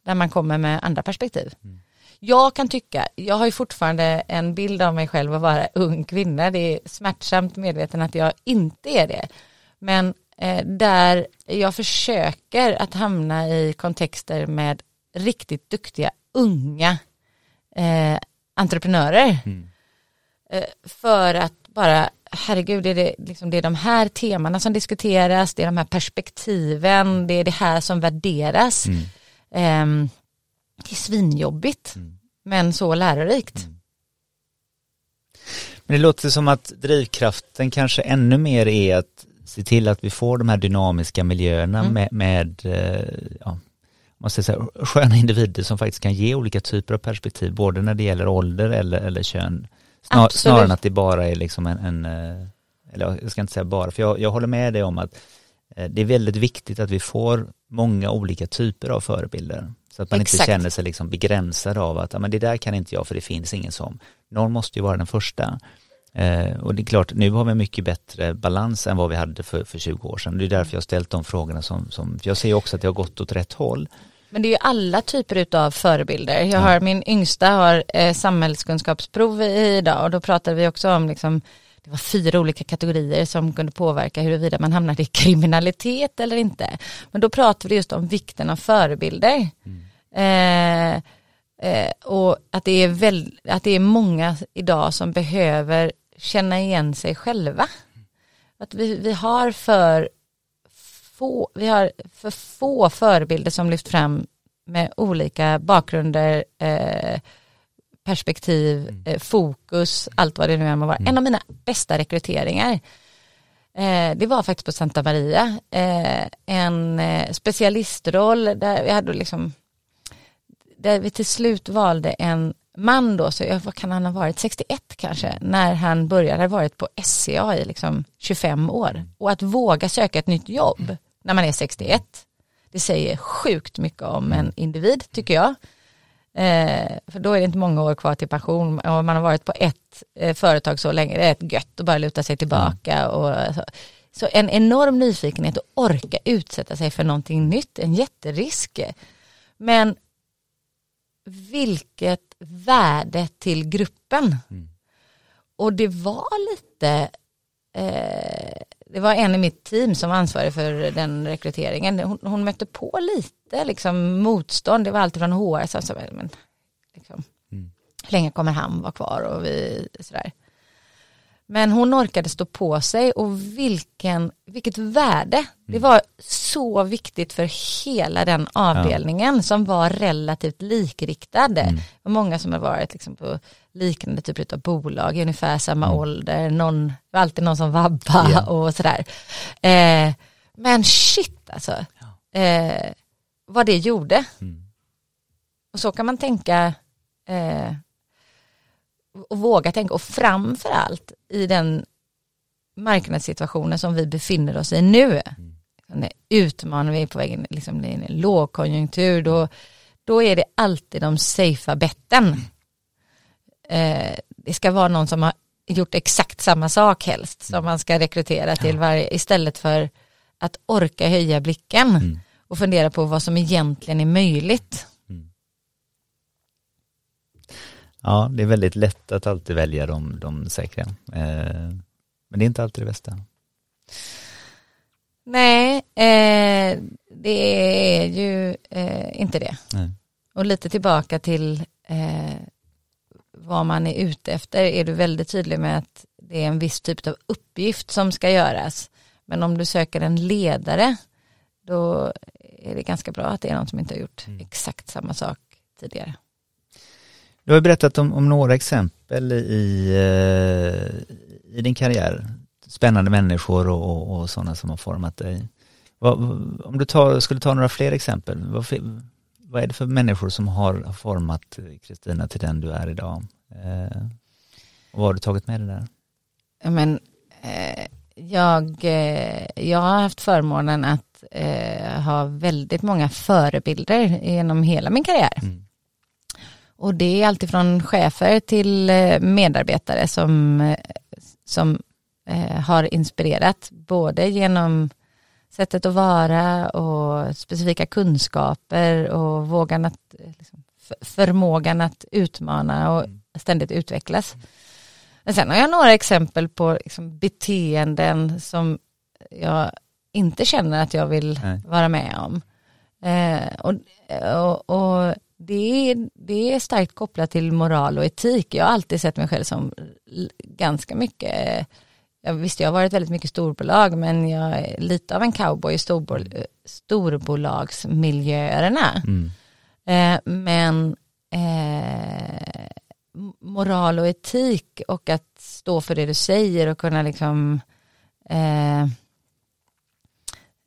där man kommer med andra perspektiv. Mm. Jag kan tycka, jag har ju fortfarande en bild av mig själv att vara ung kvinna, det är smärtsamt medveten att jag inte är det. Men där jag försöker att hamna i kontexter med riktigt duktiga unga eh, entreprenörer. Mm. Eh, för att bara, herregud, det är, det, liksom, det är de här temana som diskuteras, det är de här perspektiven, det är det här som värderas. Mm. Ehm, det är svinjobbigt, Mm. men så lärorikt. Men det låter som att drivkraften kanske ännu mer är att se till att vi får de här dynamiska miljöerna Mm. med, med eh, ja, man ska säga, sköna individer som faktiskt kan ge olika typer av perspektiv, både när det gäller ålder eller, eller kön. Snar, snarare än att det bara är liksom en, en eh, eller jag ska inte säga bara, för jag, jag håller med dig om att eh, det är väldigt viktigt att vi får många olika typer av förebilder. Så att man Exakt. inte känner sig liksom begränsad av att men det där kan inte jag för det finns ingen som. Någon måste ju vara den första. Eh, och det är klart, nu har vi mycket bättre balans än vad vi hade för, för 20 år sedan. Det är därför jag har ställt de frågorna som, som jag ser också att det har gått åt rätt håll. Men det är ju alla typer av förebilder. Jag har, min yngsta har eh, samhällskunskapsprov idag och då pratade vi också om liksom, det var fyra olika kategorier som kunde påverka huruvida man hamnade i kriminalitet eller inte. Men då pratade vi just om vikten av förebilder. Eh, eh, och att det, är väl, att det är många idag som behöver känna igen sig själva. Att vi, vi har för få, vi har för få förebilder som lyft fram med olika bakgrunder, eh, perspektiv, eh, fokus, allt vad det nu än må vara. En av mina bästa rekryteringar, eh, det var faktiskt på Santa Maria, eh, en eh, specialistroll där vi hade liksom, där vi till slut valde en man då, så jag, vad kan han ha varit, 61 kanske, när han började, hade varit på SCA i liksom 25 år. Och att våga söka ett nytt jobb när man är 61, det säger sjukt mycket om en individ tycker jag. Eh, för då är det inte många år kvar till pension och man har varit på ett eh, företag så länge, det är ett gött att bara luta sig tillbaka. Och, så. så en enorm nyfikenhet att orka utsätta sig för någonting nytt, en jätterisk. Men vilket värde till gruppen. Mm. Och det var lite, eh, det var en i mitt team som var ansvarig för den rekryteringen. Hon, hon mötte på lite liksom, motstånd, det var alltid från HR som sa, men liksom, Mm. hur länge kommer han vara kvar och vi, sådär. Men hon orkade stå på sig och vilken, vilket värde. Det var så viktigt för hela den avdelningen som var relativt likriktad. Det var många som har varit liksom på liknande typer av bolag ungefär samma ålder. Någon, alltid någon som vabba Ja. och sådär. Eh, men shit alltså. Eh, vad det gjorde. Mm. Och så kan man tänka eh, och våga tänka och framför allt i den marknadssituationen som vi befinner oss i nu. Mm. Utmanar vi är på väg in liksom, i en lågkonjunktur då, då är det alltid de safea betten. Eh, det ska vara någon som har gjort exakt samma sak helst som man ska rekrytera till varje istället för att orka höja blicken Mm. och fundera på vad som egentligen är möjligt. Ja, det är väldigt lätt att alltid välja de, de säkra. Eh, men det är inte alltid det bästa. Nej, eh, det är ju eh, inte det. Nej. Och lite tillbaka till eh, vad man är ute efter är du väldigt tydlig med att det är en viss typ av uppgift som ska göras. Men om du söker en ledare då är det ganska bra att det är någon som inte har gjort Mm. exakt samma sak tidigare. Du har ju berättat om, om några exempel i, eh, i din karriär. Spännande människor och, och, och sådana som har format dig. Vad, om du tar, skulle ta några fler exempel, vad, vad är det för människor som har format Kristina till den du är idag? Eh, och vad har du tagit med dig där? Men, eh, jag, eh, jag har haft förmånen att eh, ha väldigt många förebilder genom hela min karriär. Mm. Och det är alltifrån chefer till eh, medarbetare som, eh, som eh, har inspirerat både genom sättet att vara och specifika kunskaper och vågan att, liksom, för- förmågan att utmana och ständigt utvecklas. Men sen har jag några exempel på liksom, beteenden som jag inte känner att jag vill Nej. vara med om. Eh, och, och, och det, är, det är starkt kopplat till moral och etik. Jag har alltid sett mig själv som ganska mycket, jag visst jag har varit väldigt mycket storbolag men jag är lite av en cowboy i storbol, storbolagsmiljöerna. Mm. Eh, men eh, moral och etik och att stå för det du säger och kunna liksom eh,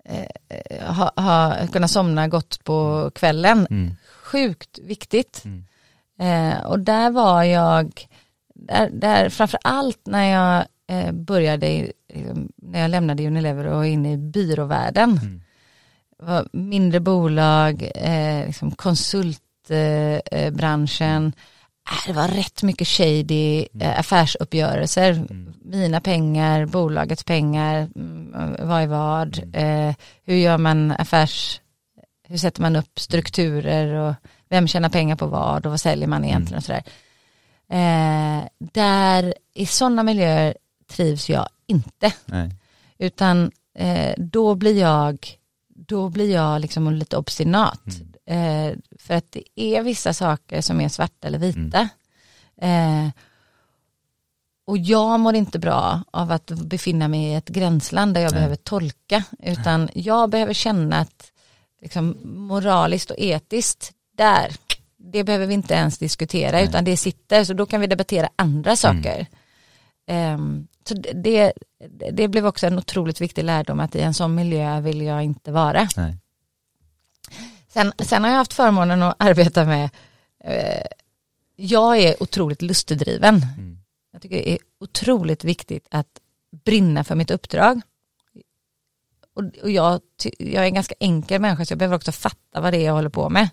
eh, ha, ha, kunna somna gott på kvällen. Mm. Sjukt viktigt. Mm. Eh, och där var jag, där, där framför allt när jag eh, började, i- liksom, när jag lämnade Unilever och in i byråvärlden. Mm. Var mindre bolag, eh, liksom konsultbranschen. Eh, branschen. äh, det var rätt mycket shady eh, affärsuppgörelser. Mm. Mina pengar, bolagets pengar, mm, vad är vad. Eh, hur gör man affärs, hur sätter man upp strukturer och vem tjänar pengar på vad och vad säljer man egentligen och sådär. Eh, där i sådana miljöer trivs jag inte. Nej. Utan eh, då blir jag, då blir jag liksom lite obstinat. Eh, för att det är vissa saker som är svarta eller vita. Eh, och jag mår inte bra av att befinna mig i ett gränsland där jag Nej. behöver tolka. Utan jag behöver känna att liksom, moraliskt och etiskt, där, det behöver vi inte ens diskutera Nej. utan det sitter så då kan vi debattera andra saker. Ehm, så det, det blev också en otroligt viktig lärdom att i en sån miljö vill jag inte vara. Nej. Sen, sen har jag haft förmånen att arbeta med, eh, jag är otroligt lustdriven. Mm. Jag tycker det är otroligt viktigt att brinna för mitt uppdrag. Och, och jag, jag är en ganska enkel människa så jag behöver också fatta vad det är jag håller på med.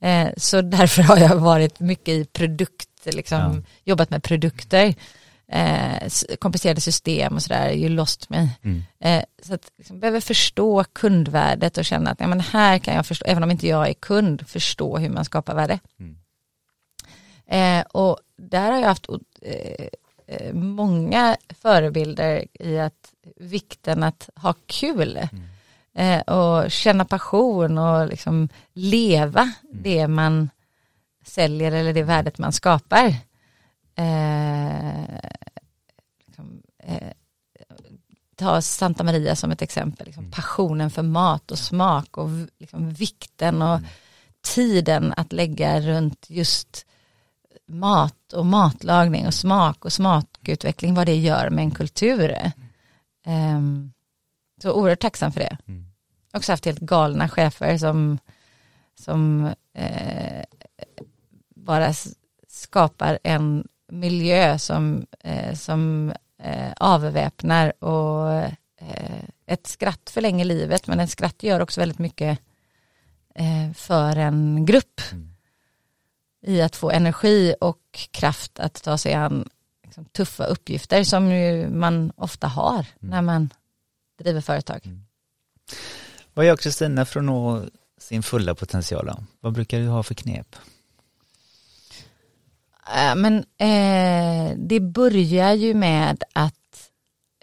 Eh, så därför har jag varit mycket i produkt, liksom, Ja. jobbat med produkter, eh, komplicerade system och sådär, ju lost mig. Mm. Eh, så att liksom, behöver förstå kundvärdet och känna att ja, men här kan jag förstå, även om inte jag är kund, förstå hur man skapar värde. Mm. Eh, och där har jag haft eh, många förebilder i att vikten att ha kul. Eh, och känna passion och liksom leva det man säljer eller det värdet man skapar. Eh, liksom, eh, ta Santa Maria som ett exempel, liksom, passionen för mat och smak och liksom, vikten och tiden att lägga runt just mat och matlagning och smak och smakutveckling, vad det gör med en kultur. Ehm, så oerhört tacksam för det. Mm. Också haft helt galna chefer som, som eh, bara skapar en miljö som, eh, som eh, avväpnar och eh, ett skratt förlänger livet men ett skratt gör också väldigt mycket eh, för en grupp Mm. I att få energi och kraft att ta sig an liksom, tuffa uppgifter som man ofta har när man driver företag. Vad gör Kristina för att nå sin fulla potential? Då? Vad brukar du ha för knep? Äh, men eh, det börjar ju med att,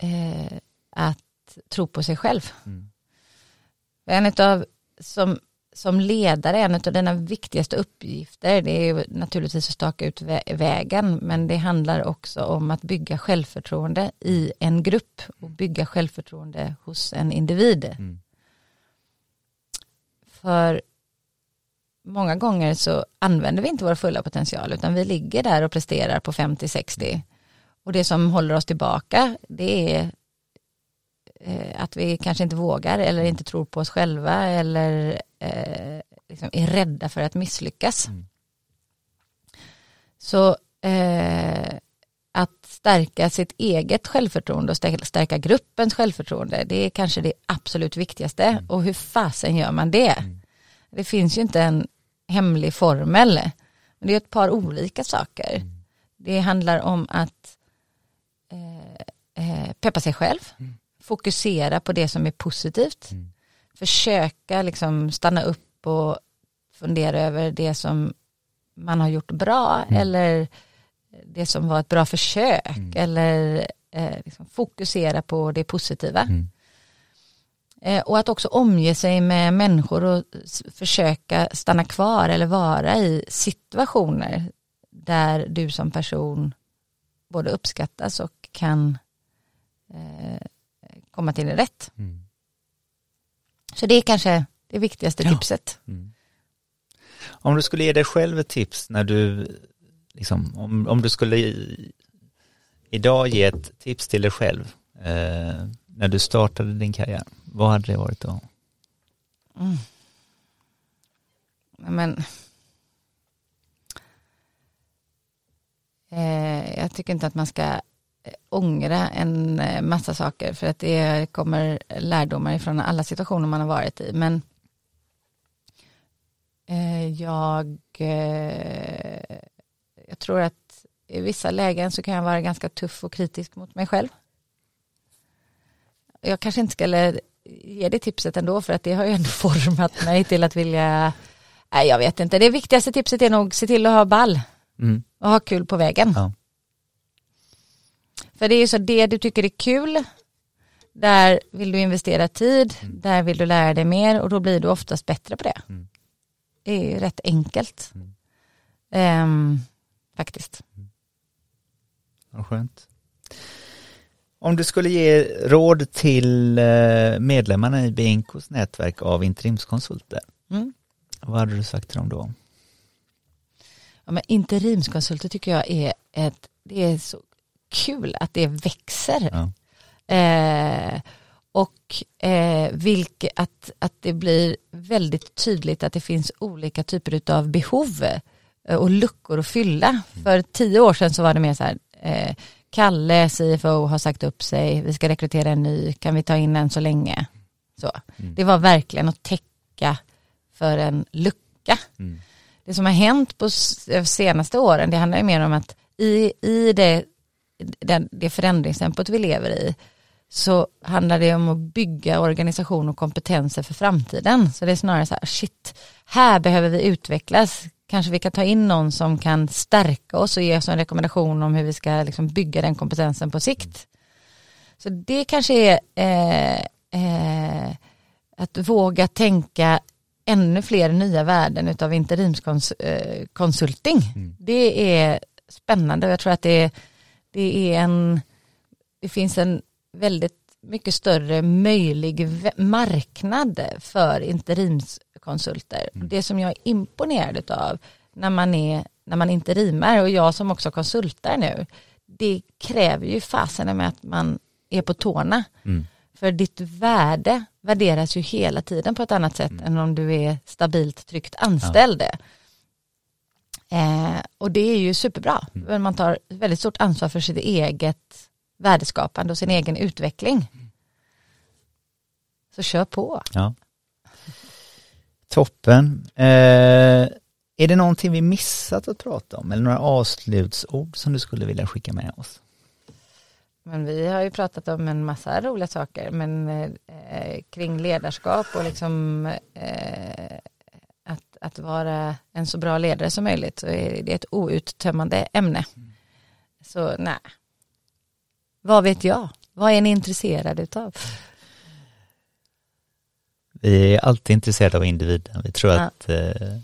eh, att tro på sig själv. Mm. En av som, som ledare, en av dina viktigaste uppgifter, det är naturligtvis att staka ut vägen, men det handlar också om att bygga självförtroende i en grupp och bygga självförtroende hos en individ. Mm. För många gånger så använder vi inte vår fulla potential utan vi ligger där och presterar på 50-60 och det som håller oss tillbaka det är att vi kanske inte vågar eller inte tror på oss själva eller eh, liksom är rädda för att misslyckas. Mm. Så eh, att stärka sitt eget självförtroende och stärka gruppens självförtroende det är kanske det absolut viktigaste mm. och hur fasen gör man det? Mm. Det finns ju inte en hemlig formel. Men det är ett par olika saker. Mm. Det handlar om att eh, eh, peppa sig själv, mm. Fokusera på det som är positivt, mm. försöka liksom stanna upp och fundera över det som man har gjort bra mm. eller det som var ett bra försök mm. eller eh, liksom fokusera på det positiva. Mm. Eh, och att också omge sig med människor och försöka stanna kvar eller vara i situationer där du som person både uppskattas och kan eh, komma till din rätt. Mm. Så det är kanske det viktigaste ja. tipset. Mm. Om du skulle ge dig själv ett tips när du, liksom, om, om du skulle i, idag ge ett tips till dig själv eh, när du startade din karriär, vad hade det varit då? Mm. Men eh, jag tycker inte att man ska ångra en eh, massa saker för att det kommer lärdomar ifrån alla situationer man har varit i. Men eh, jag, eh, jag tror att i vissa lägen så kan jag vara ganska tuff och kritisk mot mig själv jag kanske inte skulle ge det tipset ändå för att det har ju ändå format mig till att vilja, nej jag vet inte, det viktigaste tipset är nog se till att ha ball mm. och ha kul på vägen. Ja. För det är ju så det du tycker är kul, där vill du investera tid, mm. där vill du lära dig mer och då blir du oftast bättre på det. Mm. Det är ju rätt enkelt. Um, faktiskt. Vad skönt. Om du skulle ge råd till eh, medlemmarna i Binkos nätverk av interimskonsulter, mm. vad hade du sagt till dem då? Ja, men interimskonsulter tycker jag är ett, det är så kul att det växer. Ja. Eh, och eh, vilk, att, att det blir väldigt tydligt att det finns olika typer av behov eh, och luckor att fylla. Mm. För tio år sedan så var det mer så här, eh, Kalle, CFO, har sagt upp sig, vi ska rekrytera en ny, kan vi ta in en så länge? Så. Mm. Det var verkligen att täcka för en lucka. Mm. Det som har hänt på senaste åren, det handlar ju mer om att i, i det, det, det förändringstempot vi lever i, så handlar det om att bygga organisation och kompetenser för framtiden. Så det är snarare så här, shit, här behöver vi utvecklas kanske vi kan ta in någon som kan stärka oss och ge oss en rekommendation om hur vi ska liksom bygga den kompetensen på sikt. Så det kanske är eh, eh, att våga tänka ännu fler nya värden av interimskonsulting. Mm. Det är spännande och jag tror att det, det är en, det finns en väldigt mycket större möjlig marknad för interimskonsulter. Mm. Det som jag är imponerad av när man, är, när man interimar och jag som också konsultar nu, det kräver ju fasen med att man är på tårna. Mm. För ditt värde värderas ju hela tiden på ett annat sätt mm. än om du är stabilt tryggt anställd. Ja. Eh, och det är ju superbra. Mm. Man tar väldigt stort ansvar för sitt eget värdeskapande och sin egen utveckling. Så kör på. Ja. Toppen. Eh, är det någonting vi missat att prata om eller några avslutsord som du skulle vilja skicka med oss? Men vi har ju pratat om en massa roliga saker men eh, kring ledarskap och liksom eh, att, vara en så bra ledare som möjligt så är det ett outtömmande ämne. Så nej, vad vet jag? Vad är ni intresserade utav? Vi är alltid intresserade av individen. Vi tror Ja. att eh,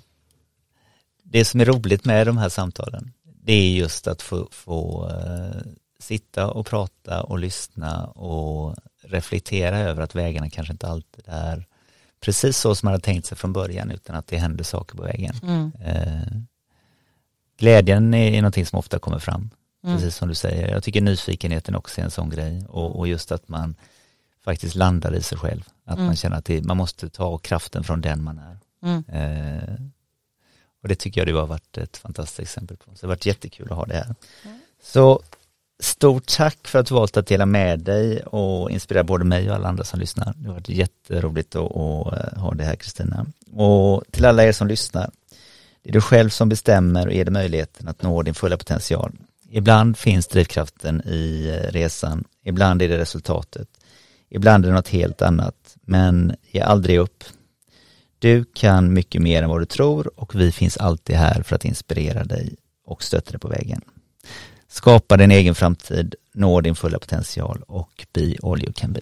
det som är roligt med de här samtalen, det är just att få, få eh, sitta och prata och lyssna och reflektera över att vägarna kanske inte alltid är precis så som man hade tänkt sig från början utan att det händer saker på vägen. Mm. Eh, glädjen är, är någonting som ofta kommer fram, Mm. precis som du säger. Jag tycker nyfikenheten också är en sån grej och, och just att man faktiskt landar i sig själv. Att Mm. man känner att det, man måste ta kraften från den man är. Mm. Eh, och det tycker jag det har varit ett fantastiskt exempel på. Så det har varit jättekul att ha det här. Så stort tack för att du valt att dela med dig och inspirera både mig och alla andra som lyssnar. Det har varit jätteroligt att, att eh, ha det här Kristina. Och till alla er som lyssnar, det är du själv som bestämmer och ger dig möjligheten att nå din fulla potential. Ibland finns drivkraften i eh, resan, ibland är det resultatet, ibland är det något helt annat, men ge aldrig upp. Du kan mycket mer än vad du tror och vi finns alltid här för att inspirera dig och stötta dig på vägen. Skapa din egen framtid, nå din fulla potential och be all you can be.